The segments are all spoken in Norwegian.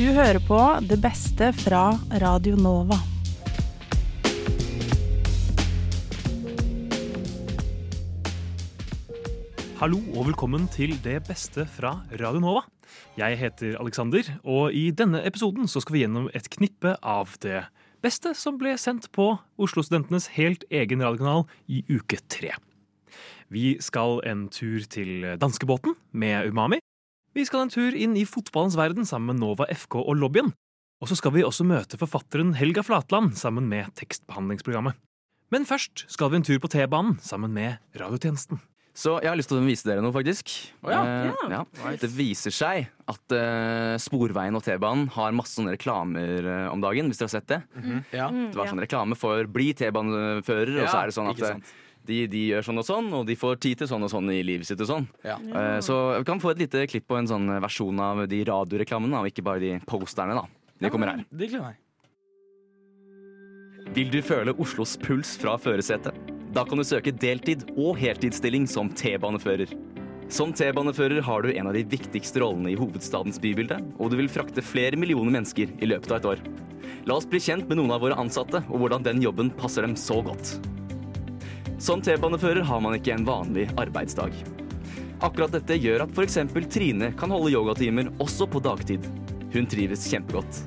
Du hører på det beste fra Radio Nova. Hallo og velkommen til Det beste fra Radio Nova. Jeg heter Alexander, og i denne episoden så skal vi gjennom et knippe av det beste som ble sendt på Oslo-studentenes helt egen radiokanal i uke tre. Vi skal en tur til danskebåten med Umami. Vi skal en tur inn i fotballens verden sammen med Nova FK og lobbyen. Og så skal vi også møte forfatteren Helga Flatland sammen med tekstbehandlingsprogrammet. Men først skal vi en tur på T-banen sammen med radiotjenesten. Så jeg har lyst til å vise dere noe, faktisk. Oh, ja. Eh, ja. Det viser seg at eh, Sporveien og T-banen har masse sånne reklamer eh, om dagen, hvis dere har sett det. Ja. Det var sånn reklame for bli T-banefører, og så er det sånn at ikke eh, sant. De, de gjør sånn og sånn, og de får tid til sånn og sånn i livet sitt og sånn. Ja. Uh, Så vi kan få et lite klipp på en sånn versjon av de radioreklamene, og ikke bare de posterne, da. De kommer her. Det gleder jeg meg. Vil du føle Oslos puls fra førersetet? Da kan du søke deltid og heltidsstilling som T-banefører. Som T-banefører har du en av de viktigste rollene i hovedstadens bybilde, og du vil frakte flere millioner mennesker i løpet av et år. La oss bli kjent med noen av våre ansatte, og hvordan den jobben passer dem så godt. Som T-banefører har man ikke en vanlig arbeidsdag. Akkurat dette gjør at f.eks. Trine kan holde yogatimer også på dagtid. Hun trives kjempegodt.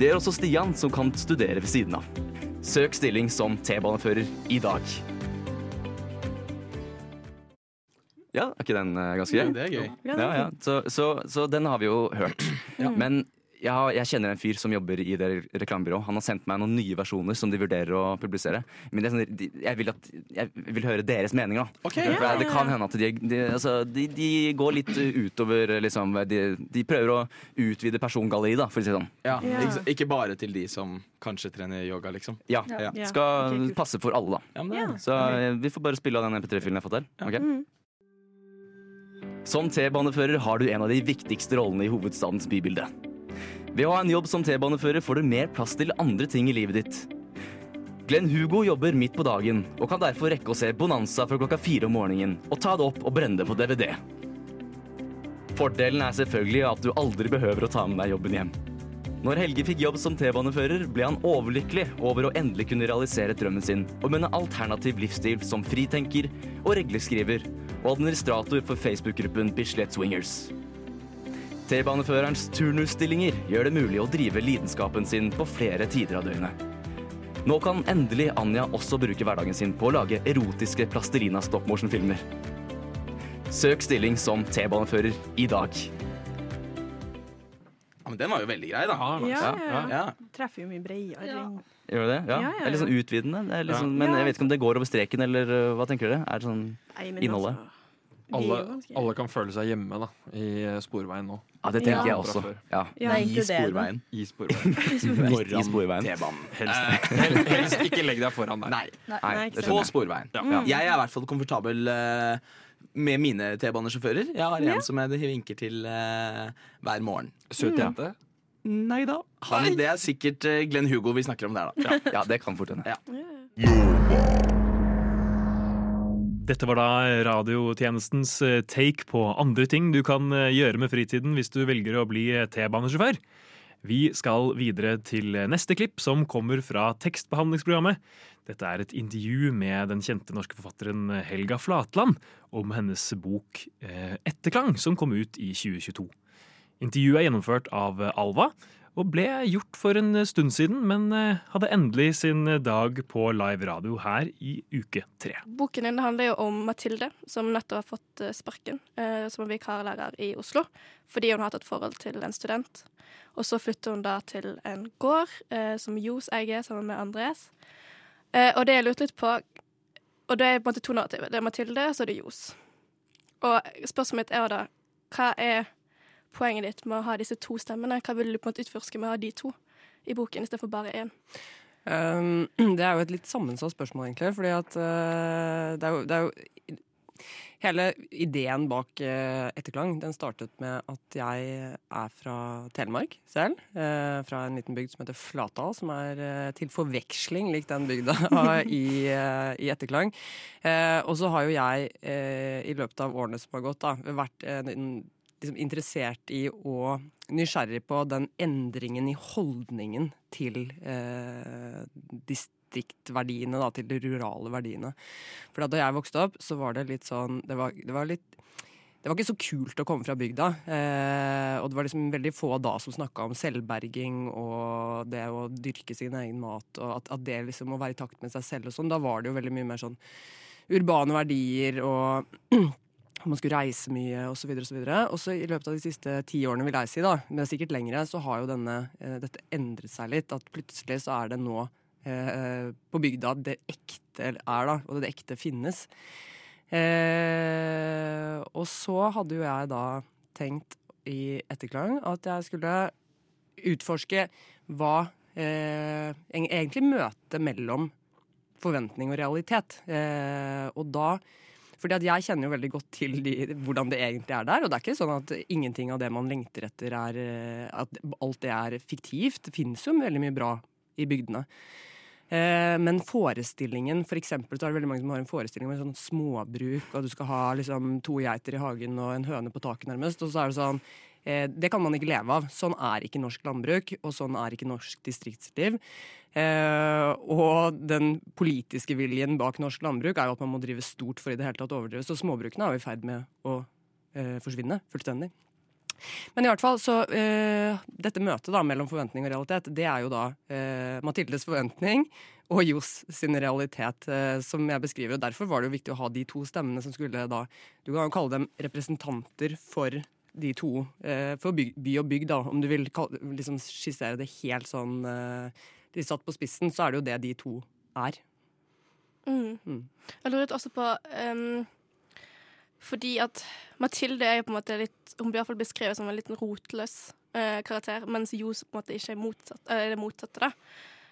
Det gjør også Stian, som kan studere ved siden av. Søk stilling som T-banefører i dag. Ja, er ikke den ganske gøy? Ja, det er gøy. Ja, ja. Så, så, så den har vi jo hørt. Men jeg, har, jeg kjenner en fyr som jobber i det reklamebyrået. Han har sendt meg noen nye versjoner som de vurderer å publisere. Men det er sånn, de, jeg, vil at, jeg vil høre deres meninger, da. Ok. For det, det kan hende at de, de, altså, de, de går litt utover liksom, de, de prøver å utvide persongalleriet, da, for å si det sånn. Ja. Ja. Ikke, bare til de som kanskje trener yoga, liksom. Ja. Ja. Ja. Skal okay, passe for alle, da. Ja, Så eh, vi får bare spille av den MP3-filen jeg har fått her. Okay? Mm. Som T-banefører har du en av de viktigste rollene i hovedstadens bybilde. Ved å ha en jobb som T-banefører får du mer plass til andre ting i livet ditt. Glenn Hugo jobber midt på dagen og kan derfor rekke å se Bonanza fra klokka fire om morgenen og ta det opp og brenne det på DVD. Fordelen er selvfølgelig at du aldri behøver å ta med deg jobben hjem. Når Helge fikk jobb som T-banefører, ble han overlykkelig over å endelig kunne realisere drømmen sin om en alternativ livsstil som fritenker og regleskriver og administrator for Facebook-gruppen Bislett Swingers. T-baneførerens turnusstillinger gjør det mulig å drive lidenskapen sin på flere tider av døgnet. Nå kan endelig Anja også bruke hverdagen sin på å lage erotiske plastelina stop-motion-filmer. Søk stilling som T-banefører i dag. Ja, men den var jo veldig grei, da. Ja, ja, ja. Ja. Treffer jo mye bredere. Ja. Gjør det? Ja. Ja, ja, Det er litt sånn utvidende. Er litt sånn, men Ja. jeg vet ikke om det går over streken, eller uh, hva tenker dere? Er det sånn Nei, Innholdet. altså, er jo Alle, alle kan føle seg hjemme da, i eh, Sporveien nå. Ja, det tenker Ja. jeg også. Ja. Ja, I sporveien. I Sporveien. Midt i sporveien. T-banen. Helst, hel- helst ikke legg deg foran der. Nei, Nei, Nei, på sporveien. Ja. Jeg er i hvert fall komfortabel uh, med mine T-banesjåfører. Jeg har en som jeg vinker til uh, hver morgen. Søt jente. Nei da. Han, det er sikkert uh, Glenn Hugo vi snakker om der, da. Ja, det kan fort hende. Ja. Dette var da radiotjenestens eh, take på andre ting du kan eh, gjøre med fritiden hvis du velger å bli eh, T-banesjåfør. Vi skal videre til neste klipp, som kommer fra tekstbehandlingsprogrammet. Dette er et intervju med den kjente norske forfatteren Helga Flatland om hennes bok Etterklang, som kom ut i 2022. Intervjuet er gjennomført av Alva, og ble gjort for en stund siden, men eh, hadde endelig sin dag på live radio her i uke tre. Boken din handler jo om Mathilde, som nettopp har fått eh, sparken eh, som vikarlærer i Oslo fordi hun har hatt et forhold til en student. Og så flytter hun da til en gård som Johs eier sammen med Andres. Og det jeg lurte litt på Og det er på en måte to narrativer. Det er Mathilde, og så er det Johs. Og spørsmålet mitt er da Hva er poenget ditt med å ha disse to stemmene? Hva vil du på en måte utforske med å ha de to i boken istedenfor bare én? Um, det er jo et litt sammensatt spørsmål, egentlig. Fordi at uh, det, er jo, det er jo Hele ideen bak uh, Etterklang den startet med at jeg er fra Telemark selv. Uh, fra en liten bygd som heter Flatdal, som er til forveksling lik den bygda i, i Etterklang. Og så har jo jeg i løpet av årene som har gått, da, vært en liksom interessert i og nysgjerrig på den endringen i holdningen til eh, distriktverdiene, da, til de rurale verdiene. For da jeg vokste opp, så var det litt sånn Det var, det var litt det var ikke så kult å komme fra bygda. Eh, og det var liksom veldig få da som snakka om selvberging og det å dyrke sin egen mat. Og at, at det liksom å være i takt med seg selv og sånn. Da var det jo veldig mye mer sånn urbane verdier og man skulle reise mye osv. Og, så videre, og så i løpet av de siste ti årene, vil jeg si, da, men sikkert lengre, så har jo denne, eh, dette endret seg litt. At plutselig så er det nå eh, på bygda det ekte er, da, og det ekte finnes. Eh, og så hadde jo jeg da tenkt i etterklang at jeg skulle utforske hva eh, egentlig møtet mellom forventning og realitet. Eh, og da fordi at jeg kjenner jo veldig godt til de, hvordan det egentlig er der. Og det er ikke sånn at ingenting av det man lengter etter, er eh, At alt det er fiktivt. Det finnes jo veldig mye bra i bygdene. Eh, men forestillingen, for eksempel, så er det veldig mange som har en forestilling med sånn småbruk, og du skal ha liksom to geiter i hagen og en høne på taket, nærmest. Og så er det sånn Det kan man ikke leve av. Sånn er ikke norsk landbruk, og sånn er ikke norsk distriktsliv. Eh, og den politiske viljen bak norsk landbruk er jo at man må drive stort for i det hele tatt å overdrive. Så småbrukene er jo i ferd med å eh, forsvinne fullstendig. Men i hvert fall, så eh, dette møtet da mellom forventning og realitet, det er jo da eh, Mathildes forventning og Johs sin realitet, eh, som jeg beskriver. og Derfor var det jo viktig å ha de to stemmene som skulle da Du kan jo kalle dem representanter for de to, eh, for by, by og bygd, da, om du vil liksom skissere det helt sånn eh, de satt på spissen, så er det jo det de to er. Mm. Mm. Jeg lurer litt også på um, Fordi at Mathilde er jo på en måte litt Hun blir iallfall beskrevet som en liten rotløs eh, karakter, mens Johs på en måte ikke er motsatt, er det motsatte. da.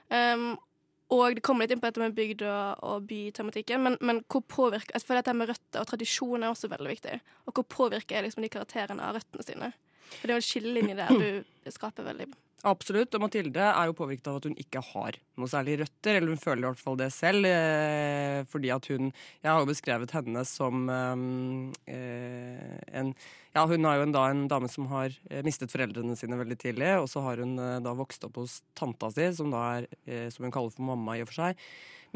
Um, og det kommer litt inn på dette med bygd- og, og bytematikken, men, men hvor påvirker jeg føler at dette med røtter og tradisjon er også veldig viktig. Og hvor påvirker liksom de karakterene av røttene sine? For det er jo en skillelinje der du skaper veldig Absolutt. Og Mathilde er jo påvirket av at hun ikke har noe særlig røtter. Eller hun føler i hvert fall det selv. Eh, fordi at hun Jeg har jo beskrevet henne som eh, en Ja, hun er jo en, da en dame som har eh, mistet foreldrene sine veldig tidlig. Og så har hun eh, da vokst opp hos tanta si, som da er eh, som hun kaller for mamma i og for seg.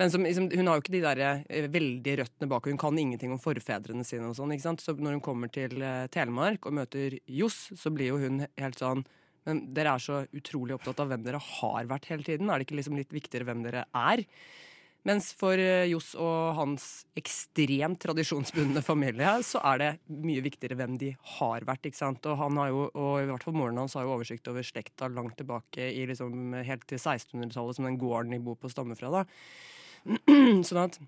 Men som, liksom, hun har jo ikke de der eh, veldige røttene bak. Hun kan ingenting om forfedrene sine. og sånn, ikke sant? Så når hun kommer til eh, Telemark og møter Johs, så blir jo hun helt sånn men dere er så utrolig opptatt av hvem dere har vært hele tiden. Er det ikke liksom litt viktigere hvem dere er? Mens for eh, Johs og hans ekstremt tradisjonsbundne familie, så er det mye viktigere hvem de har vært. ikke sant? Og han har jo, og i hvert fall moren hans har jo oversikt over slekta langt tilbake i liksom helt til 1600-tallet, som den gården de bor på stammer fra. da. sånn at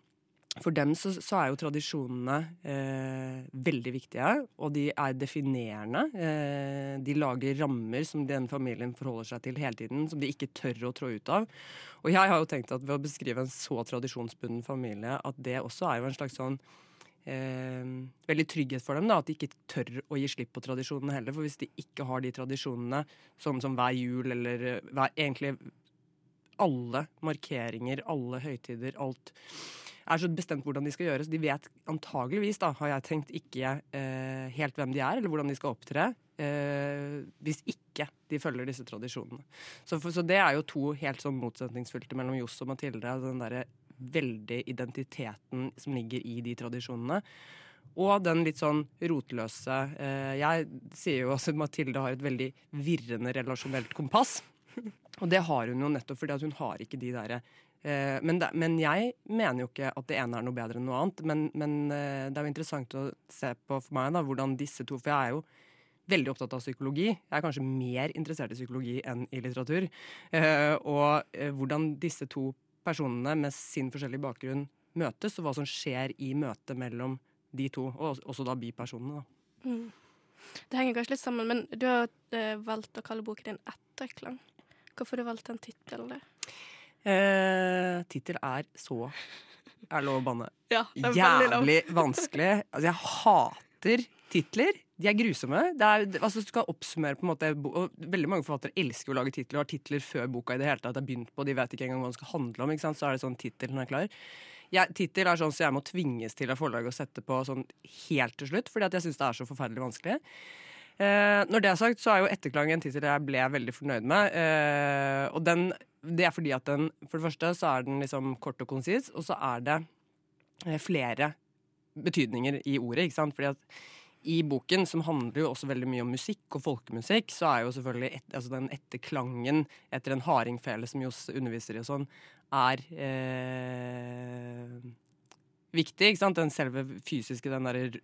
for dem så, så er jo tradisjonene eh, veldig viktige, og de er definerende. Eh, de lager rammer som den familien forholder seg til hele tiden, som de ikke tør å trå ut av. Og jeg har jo tenkt at ved å beskrive en så tradisjonsbunden familie, at det også er jo en slags sånn eh, veldig trygghet for dem. da, At de ikke tør å gi slipp på tradisjonene heller. For hvis de ikke har de tradisjonene, sånn som hver jul eller eh, hver, egentlig alle markeringer, alle høytider, alt er så bestemt hvordan de skal gjøres. De vet antageligvis, da, har jeg tenkt, ikke eh, helt hvem de er, eller hvordan de skal opptre, eh, hvis ikke de følger disse tradisjonene. Så, for, så det er jo to helt sånn motsetningsfylte mellom Johs og Mathilde. Den derre veldig identiteten som ligger i de tradisjonene. Og den litt sånn rotløse eh, Jeg sier jo også at Mathilde har et veldig virrende relasjonelt kompass. Og det har hun jo nettopp fordi hun har ikke de eh, men, det, men jeg mener jo ikke at det ene er noe bedre enn noe annet. Men, men eh, det er jo interessant å se på for meg da, hvordan disse to For jeg er jo veldig opptatt av psykologi. Jeg er kanskje mer interessert i psykologi enn i litteratur. Eh, og eh, hvordan disse to personene med sin forskjellige bakgrunn møtes, og hva som skjer i møtet mellom de to, og også da bipersonene. da. mm. Det henger kanskje litt sammen, men du har eh, valgt å kalle boken din 'Etterklang'. Hvorfor har du valgt den tittelen? Eh, Tittel er så Er det lov å banne? Ja, Jævlig vanskelig. Altså, jeg hater titler. De er grusomme. Det er, altså, du skal oppsummere på en måte og Veldig mange forfattere elsker å lage titler og har titler før boka i det hele tatt er begynt på. De vet ikke engang hva den skal handle om. Så er det sånn tittelen er klar. Tittel er sånn så jeg må tvinges til av forlaget å sette på sånn helt til slutt, fordi at jeg syns det er så forferdelig vanskelig. Eh, når det er sagt, så er jo Etterklang en tittel jeg ble veldig fornøyd med. Eh, og den, det er fordi at den For det første så er den liksom kort og konsis, og så er det eh, flere betydninger i ordet. ikke sant? Fordi at i boken, som handler jo også veldig mye om musikk og folkemusikk, så er jo selvfølgelig et, altså den etterklangen etter en hardingfele som Johs underviser i og sånn, er eh, viktig. ikke sant? Den selve fysiske, den der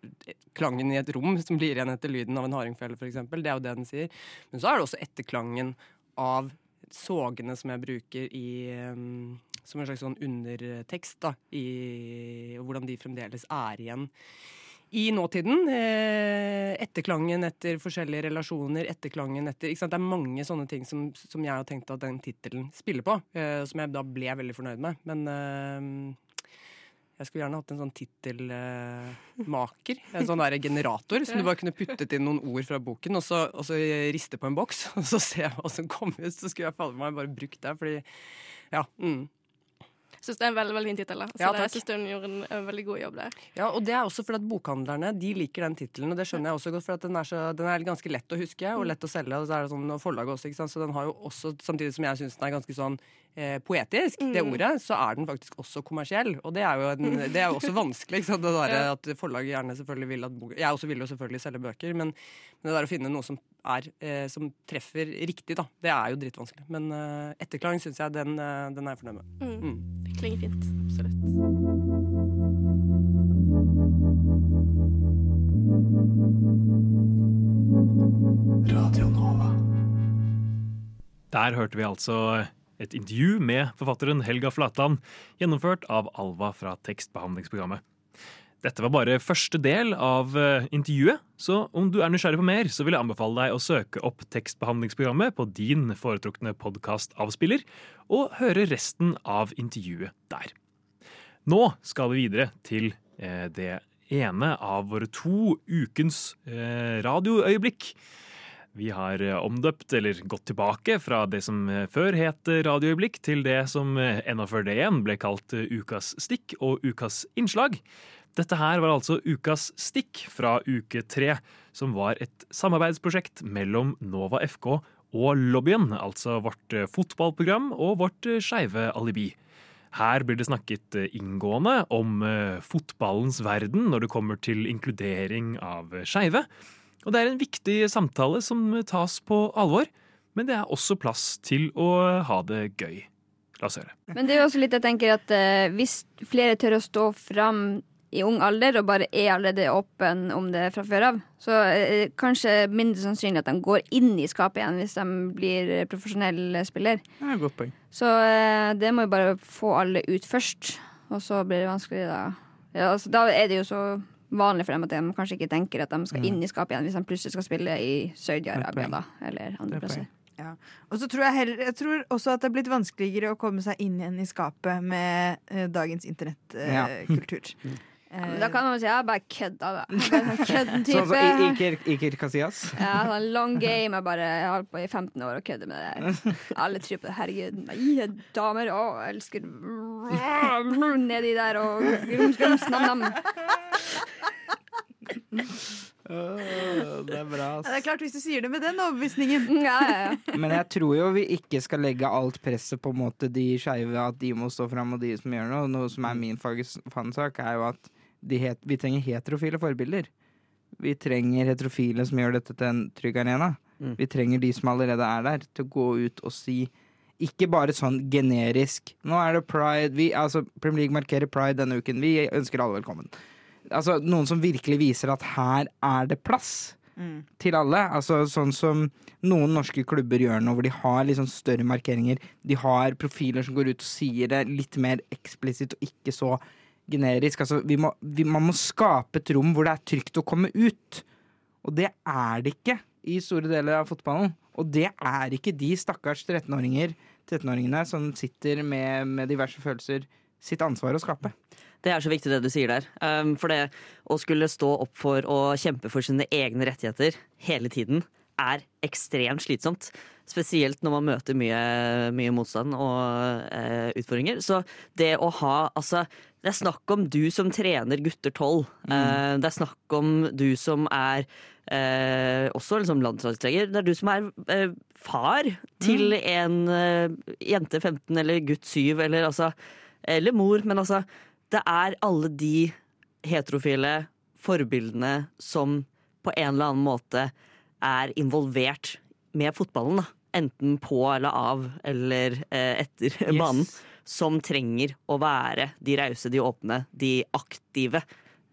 klangen i et rom som blir igjen etter lyden av en hardingfele, f.eks. Det er jo det den sier. Men så er det også etterklangen av sågene som jeg bruker i um, som en slags sånn undertekst, da, i og hvordan de fremdeles er igjen i nåtiden. Eh, etterklangen etter forskjellige relasjoner, etterklangen etter? Det er mange sånne ting som, som jeg har tenkt at den tittelen spiller på, eh, som jeg da ble veldig fornøyd med. Men eh, jeg skulle gjerne hatt en sånn tittelmaker. en sånn der generator som du bare kunne puttet inn noen ord fra boken, og så, og så riste på en boks, og så se hva som kom ut. Så skulle jeg fader meg bare brukt det, fordi Ja. Mm. Syns det er en veldig veldig fin tittel. Så Ja, det, jeg syns hun gjorde en, en veldig god jobb der. Ja, og det er også fordi at bokhandlerne de liker den tittelen, og det skjønner jeg også godt, for den er, så, den er ganske lett å huske og lett å selge, og så er det sånn og forlaget også, ikke sant, så den har jo også, samtidig som jeg syns den er ganske sånn eh, poetisk, det ordet, så er den faktisk også kommersiell, og det er jo, en, det er jo også vanskelig, ikke sant, det der at forlaget gjerne selvfølgelig vil at jeg også vil jo selvfølgelig selge bøker, men, men det der å finne noe som er, eh, som treffer riktig, da, det er jo drittvanskelig, men eh, etterklang syns jeg den, eh, den er jeg fornøyd med. Mm. Mm. Det klinger fint. Absolutt. Der hørte vi altså et intervju med forfatteren Helga Flatland, gjennomført av Alva fra tekstbehandlingsprogrammet. Dette var bare første del av eh, intervjuet, så om du er nysgjerrig på mer, så vil jeg anbefale deg å søke opp tekstbehandlingsprogrammet på din foretrukne podkastavspiller, og høre resten av intervjuet der. Nå skal vi videre til eh, det ene av våre to ukens eh, radioøyeblikk. Vi har eh, omdøpt, eller gått tilbake fra det som eh, før het eh, Radioøyeblikk, til det som eh, ennå før det igjen ble kalt eh, Ukas stikk og Ukas innslag. Dette her var altså Ukas stikk fra uke tre, som var et samarbeidsprosjekt mellom Nova FK og Lobbyen, altså vårt eh, fotballprogram og vårt eh, skeive alibi. Her blir det snakket eh, inngående om eh, fotballens verden når det kommer til inkludering av eh, skeive. Og det er en viktig samtale som tas på alvor, men det er også plass til å ha det gøy. La oss høre. Men det er jo også litt jeg tenker at eh, hvis flere tør å stå fram i ung alder og bare er allerede åpen om det fra før av, så eh, kanskje mindre sannsynlig at de går inn i skapet igjen hvis de blir profesjonell spiller. Ja, godt poeng. Så eh, det må jo bare få alle ut først, og så blir det vanskelig da. Ja, altså, da er det jo så vanlig for dem at de kanskje ikke tenker at de skal inn i skapet igjen hvis de plutselig skal spille i Saudi-Arabia eller andre er plasser. Ja. Og så tror jeg, heller, jeg tror også at det er blitt vanskeligere å komme seg inn igjen i skapet med eh, dagens internettkultur. internettkultur. Ja, da kan man si jeg bare kødda, da. Sånn kødden type. Sånn som Iker, Iker Casillas. Ja, sånn long game. Jeg bare jeg har holdt på i 15 år og kødder med det der. Alle tror på det. Herregud, nei, damer, å, jeg elsker Nedi der og grums, grums, nam-nam. det er bra, Ja, det er klart Hvis du sier det med den overbevisningen. Ja, ja, ja. Men jeg tror jo vi ikke skal legge alt presset på en måte de skeive, at de må stå fram, og de som gjør noe. Noe som er min fansak er jo at het, vi trenger heterofile forbilder. Vi trenger heterofile som gjør dette til en trygg arena. Mm. Vi trenger de som allerede er der, til å gå ut og si ikke bare sånn generisk Nå er det pride vi, altså, Premier League markerer pride denne uken. Vi ønsker alle velkommen. Altså, noen som virkelig viser at her er det plass Mm. til alle. Altså Sånn som noen norske klubber gjør nå, hvor de har sånn større markeringer. De har profiler som går ut og sier det litt mer eksplisitt og ikke så generisk. Altså, vi må, vi, man må skape et rom hvor det er trygt å komme ut. Og det er det ikke i store deler av fotballen. Og det er ikke de stakkars 13-åringer 13-åringene som sitter med, med diverse følelser, sitt ansvar å skape. Det er så viktig det du sier der. Um, for det å skulle stå opp for å kjempe for sine egne rettigheter hele tiden er ekstremt slitsomt. Spesielt når man møter mye, mye motstand og uh, utfordringer. Så det å ha Altså, Det er snakk om du som trener gutter tolv. Mm. Eh, det er snakk om du som er eh, også liksom landslagsleder. Det er du som er eh, far til Mm. en eh, jente 15 eller gutt 7 eller altså Eller mor, men altså Det er alle de heterofile forbildene som på en eller annen måte er involvert med fotballen. da. Enten på eller av eller eh, etter Yes. banen. Som trenger å være de rause, de åpne, de aktive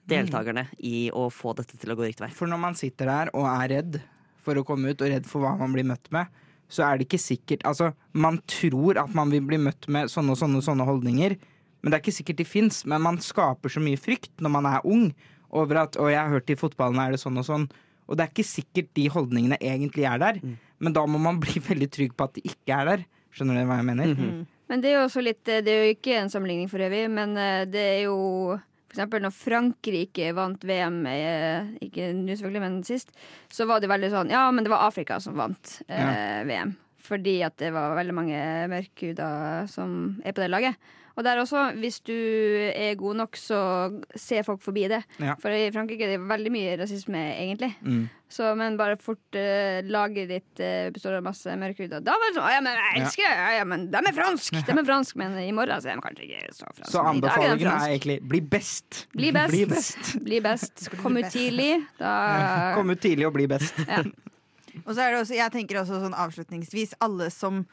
deltakerne i å få dette til å gå riktig vei. For når man sitter der og er redd for å komme ut, og redd for hva man blir møtt med, så er det ikke sikkert Altså, man tror at man vil bli møtt med sånne og sånne, sånne holdninger, men det er ikke sikkert de fins. Men man skaper så mye frykt når man er ung, over at 'Å, jeg har hørt i fotballen er det sånn og sånn'. Og det er ikke sikkert de holdningene egentlig er der, men da må man bli veldig trygg på at de ikke er der. Skjønner du hva jeg mener? Men det er jo også litt eh, Det er jo ikke en sammenligning for øvrig, men eh, det er jo eksempel når Frankrike vant VM, eh, ikke nå selvfølgelig, men sist, så var det veldig sånn Ja, men det var Afrika som vant eh, VM. Fordi at det var veldig mange mørkhuda som er på det laget. Og der også, hvis du er god nok, så ser folk forbi det. Ja. For i Frankrike er det veldig mye rasisme, egentlig. Mm. Så, men bare fort uh, laget ditt uh, består av masse mørkhuda. Da var det sånn Å ja, men jeg elsker det! Ja, ja, men de er fransk! De er fransk, men i morgen så er de kanskje ikke så franske. Så anbefalingen er er egentlig bli best. Bli best. Bli best. Bli best. Kom ut tidlig. Da Kom ut tidlig og bli best. Ja. Og så er det også, jeg tenker også sånn avslutningsvis, alle som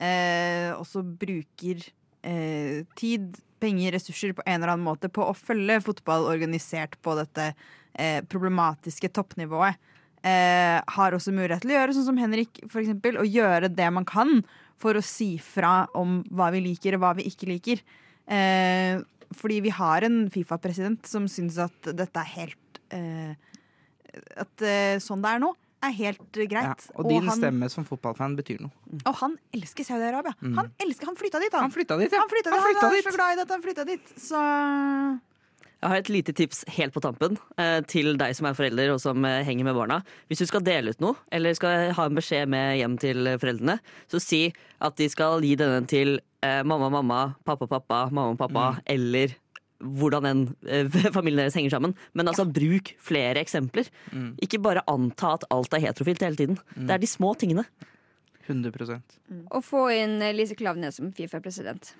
eh, også bruker eh, tid, penger, ressurser på en eller annen måte på å følge fotball organisert på dette eh, problematiske toppnivået, eh, har også mulighet til å gjøre sånn som Henrik, for eksempel, å gjøre det man kan for å si fra om hva vi liker og hva vi ikke liker. Eh, fordi vi har en Fifa-president som syns at dette er helt eh, At eh, sånn det er nå, er helt greit. Ja, og din han, stemme som fotballfan betyr noe. og han elsker Saudi-Arabia. Mm. Han elsker, han flytta dit, han. Han flytta dit, ja. Han, flytta dit. Han han, dit. er så glad i dette, han flytta dit. Så Jeg har et lite tips helt på tampen eh, til deg som er forelder og som eh, henger med barna. Hvis du skal dele ut noe, eller skal ha en beskjed med hjem til foreldrene, så si at de skal gi denne til eh, mamma, mamma, pappa, pappa, mamma, pappa, eller hvordan en eh, familien deres henger sammen. Men altså, bruk flere eksempler. Mm. Ikke bare anta at alt er heterofilt hele tiden. Det er de små tingene. 100% Og få inn eh, Lise Klaveness som Fifa-president.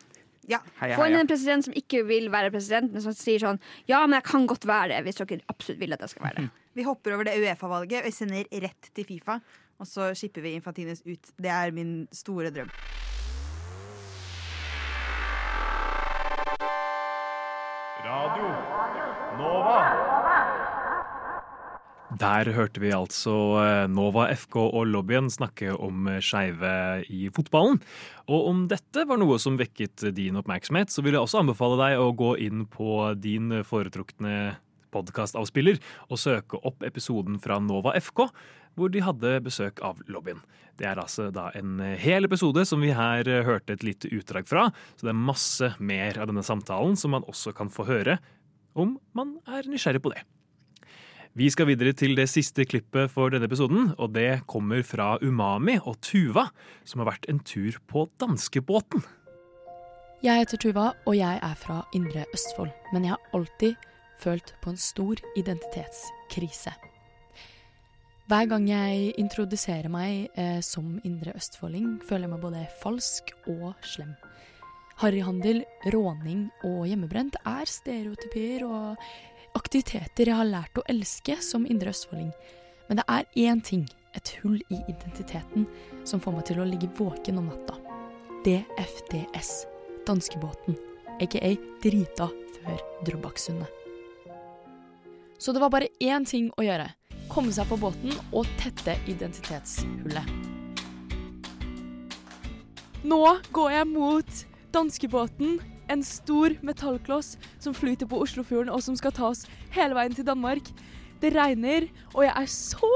ja. Heia, Få inn en president som ikke vil være president, men som sier sånn Ja, men jeg kan godt være det, hvis dere absolutt vil at jeg skal være det. Vi hopper over det Uefa-valget og sender rett til Fifa. Og så skipper vi Infantines ut. Det er min store drøm. Der hørte vi altså eh, Nova FK og lobbyen snakke om eh, skeive i fotballen. Og om dette var noe som vekket din oppmerksomhet, så vil jeg også anbefale deg å gå inn på din foretrukne podkastavspiller og søke opp episoden fra Nova FK, hvor de hadde besøk av lobbyen. Det er altså da en hel episode som vi her hørte et lite utdrag fra, så det er masse mer av denne samtalen som man også kan få høre om man er nysgjerrig på det. Vi skal videre til det siste klippet for denne episoden, og det kommer fra Umami og Tuva, som har vært en tur på danskebåten. Jeg heter Tuva, og jeg er fra Indre Østfold. Men jeg har alltid følt på en stor identitetskrise. Hver gang jeg introduserer meg eh, som indre østfolding, føler jeg meg både falsk og slem. Harryhandel, råning og hjemmebrent er stereotypier og aktiviteter jeg har lært å elske som indre østfolding. Men det er én ting, et hull i identiteten, som får meg til å ligge våken om natta. DFDS, danskebåten, aka drita før Drøbaksundet. Så det var bare én ting å gjøre. Komme seg på båten og tette identitetshullet. Nå går jeg mot danskebåten. En stor metallkloss som flyter på Oslofjorden og som skal ta oss hele veien til Danmark. Det regner, og jeg er så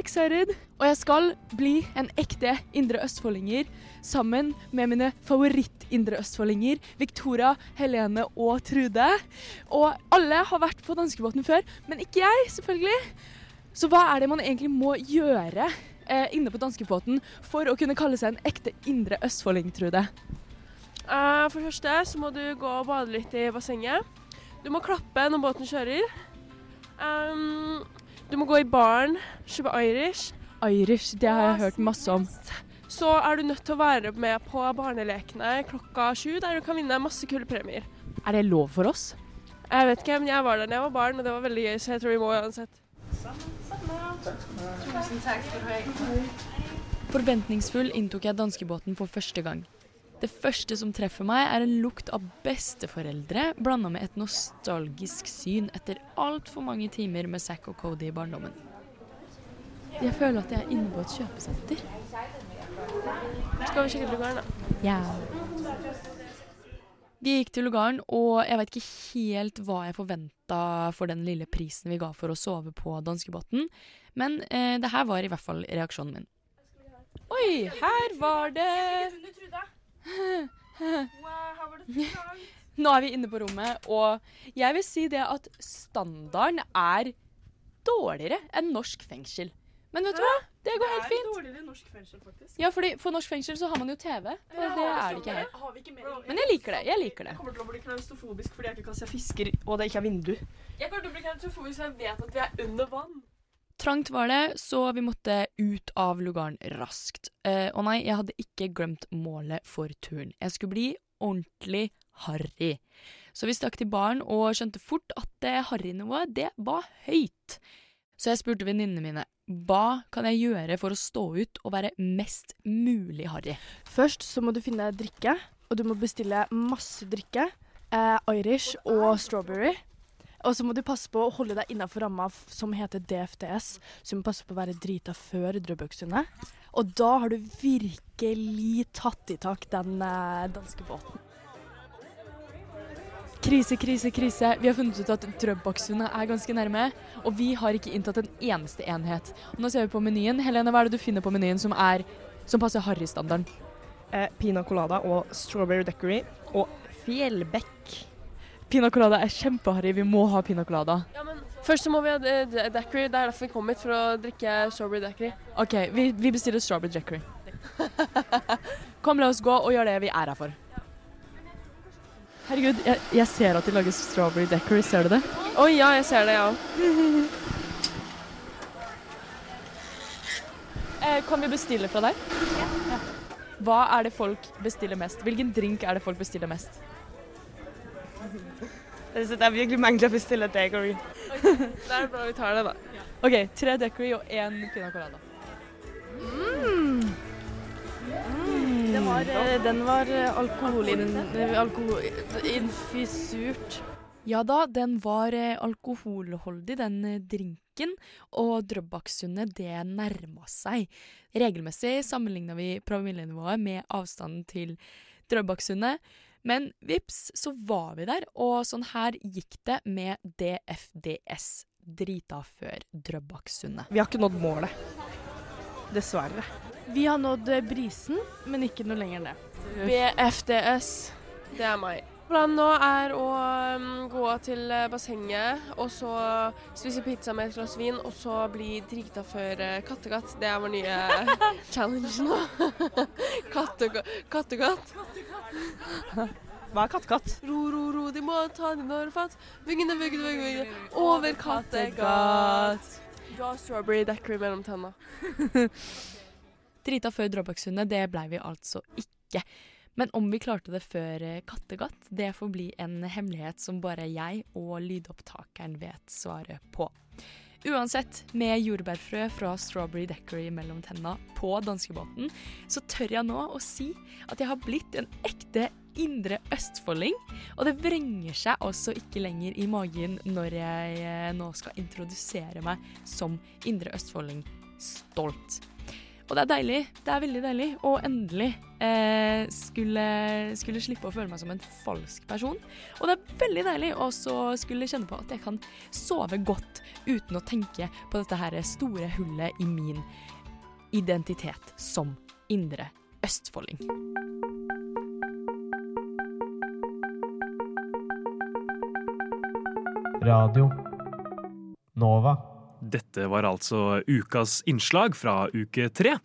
excited. Og jeg skal bli en ekte indre østfoldinger sammen med mine favoritt-indre østfoldinger, Victoria, Helene og Trude. Og alle har vært på danskebåten før, men ikke jeg, selvfølgelig. Så hva er det man egentlig må gjøre eh, inne på danskebåten for å kunne kalle seg en ekte indre østfolding, Trude? Eh, for det første så må du gå og bade litt i bassenget. Du må klappe når båten kjører. Um, du må gå i baren, kjøpe Irish. Irish, det har jeg hørt masse om. Så er du nødt til å være med på barnelekene klokka sju, der du kan vinne masse kule premier. Er det lov for oss? Jeg vet ikke, men jeg var der da jeg var barn, og det var veldig gøy, så jeg tror vi må uansett. Tusen takk skal du ha. Forventningsfull inntok jeg danskebåten for første gang. Det første som treffer meg, er en lukt av besteforeldre blanda med et nostalgisk syn etter altfor mange timer med Zack og Cody i barndommen. Jeg føler at jeg er inne på et kjøpesenter. Skal vi sjekke lugaren, da? Ja. Vi gikk til lugaren, og jeg vet ikke helt hva jeg forventa for den lille prisen vi ga for å sove på danskebåten, men eh, det her var i hvert fall reaksjonen min. Oi, her var det Nå er vi inne på rommet, og jeg vil si det at standarden er dårligere enn norsk fengsel. Men vet du hva? Det går helt fint. Det er dårligere norsk fengsel, faktisk. Ja, fordi For norsk fengsel så har man jo TV. Og det er det ikke her. Har vi ikke mer? Men jeg liker det. jeg liker det. Jeg kommer til å bli klaustrofobisk fordi jeg ikke kan se fisker, og det ikke er vindu. Jeg kommer til å bli klaustrofobisk fordi jeg vet at vi er under vann. Trangt var det, så vi måtte ut av lugaren raskt. Eh, og nei, jeg hadde ikke glemt målet for turen. Jeg skulle bli ordentlig harry. Så vi stakk til baren og skjønte fort at det harrynivået, det var høyt. Så jeg spurte venninnene mine hva kan jeg gjøre for å stå ut og være mest mulig harry. Først så må du finne drikke, og du må bestille masse drikke. Eh, Irish og strawberry. Og så må du passe på å holde deg innafor ramma som heter DFDS. Så du må passe på å være drita før Drøbaksundet. Og da har du virkelig tatt i tak den eh, danske båten. Krise, krise, krise. Vi har funnet ut at Drøbaksundet er ganske nærme, og vi har ikke inntatt en eneste enhet. Og nå ser vi på menyen. Helene, hva er det du finner på menyen som, er, som passer harrystandarden? Eh, Pina colada og strawberry decory og fjellbekk. Pina colada er kjempeharry. Vi må ha pina colada. Ja, men Først så må vi ha eh, daiquiri. Det er derfor vi kom hit, for å drikke strawberry daiquiri. OK, vi, vi bestiller strawberry daiquiri. Kom, la oss gå og gjøre det vi er her for. Herregud, jeg, jeg ser at de lager strawberry daiquiri. Ser du det? Oi, ja, jeg ser det, ja. Eh, kan vi bestille fra deg? Ja. Hva er det folk bestiller mest? Hvilken drink er det folk bestiller mest? Så det er virkelig mange som å bestille Okay, Det er bra vi tar det, da. OK, tre daiquiri og én pina colada. Mm. Den var, eh, den var alkoholin, eh, alkoholinfisurt. Ja da, den var eh, alkoholholdig, den eh, drinken, og Drøbaksundet det nærma seg. Regelmessig sammenligna vi promillenivået med avstanden til Drøbaksundet, men vips, så var vi der, og sånn her gikk det med DFDS, drita før Drøbaksundet. Vi har ikke nådd målet. Dessverre. Vi har nådd eh, brisen, men ikke noe lenger ned. BFDS. Det er meg. Planen nå er å um, gå til eh, bassenget og så spise pizza med et glass vin, og så bli drita før Kattegatt, Kattegat. Det er vår nye challenge nå. Kattega- Kattegat. Hva er kattekatt? Ro, ro, ro, de må ta din fatt. Vingene, vingene, vingene, vingene. over Kattegat. Du har strawberry daiquiri mellom tenna. Drita før Drøbaksundet, det blei vi altså ikke. Men om vi klarte det før eh, Kattegat, det får bli en hemmelighet som bare jeg og lydopptakeren vet svaret på. Uansett, med jordbærfrø fra Strawberry Decory mellom tenna på danskebåten, så tør jeg nå å si at jeg har blitt en ekte indre østfolding. Og det vrenger seg også ikke lenger i magen når jeg eh, nå skal introdusere meg som indre østfolding stolt. Og det er deilig. Det er veldig deilig. Og endelig eh, skulle, skulle slippe å føle meg som en falsk person. Og det er veldig deilig å skulle kjenne på at jeg kan sove godt uten å tenke på dette her store hullet i min identitet som indre østfolding. Radio Nova. Dette var altså ukas innslag fra uke tre.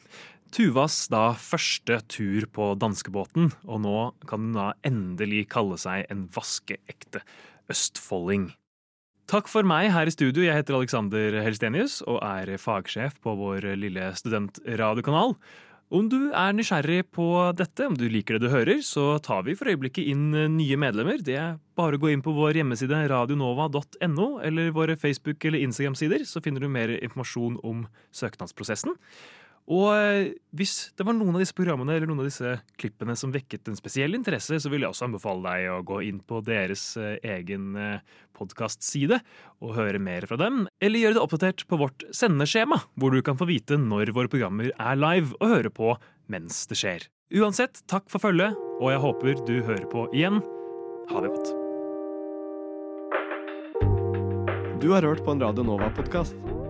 Tuvas da første tur på danskebåten, og nå kan hun da endelig kalle seg en vaskeekte østfolding. Takk for meg her i studio. Jeg heter Alexander Helstenius og er fagsjef på vår lille studentradiokanal. Om du er nysgjerrig på dette, om du liker det du hører, så tar vi for øyeblikket inn nye medlemmer. Det er bare å gå inn på vår hjemmeside radionova.no eller våre Facebook- eller Instagram-sider, så finner du mer informasjon om søknadsprosessen. Og eh, hvis det var noen av disse programmene eller noen av disse klippene som vekket en spesiell interesse, så vil jeg også anbefale deg å gå inn på deres eh, egen podkastside og høre mer fra dem, eller gjøre det oppdatert på vårt sendeskjema, hvor du kan få vite når våre programmer er live, og høre på mens det skjer. Uansett, takk for følget, og jeg håper du hører på igjen. Ha det godt. Du har hørt på en Radio Nova-podkast.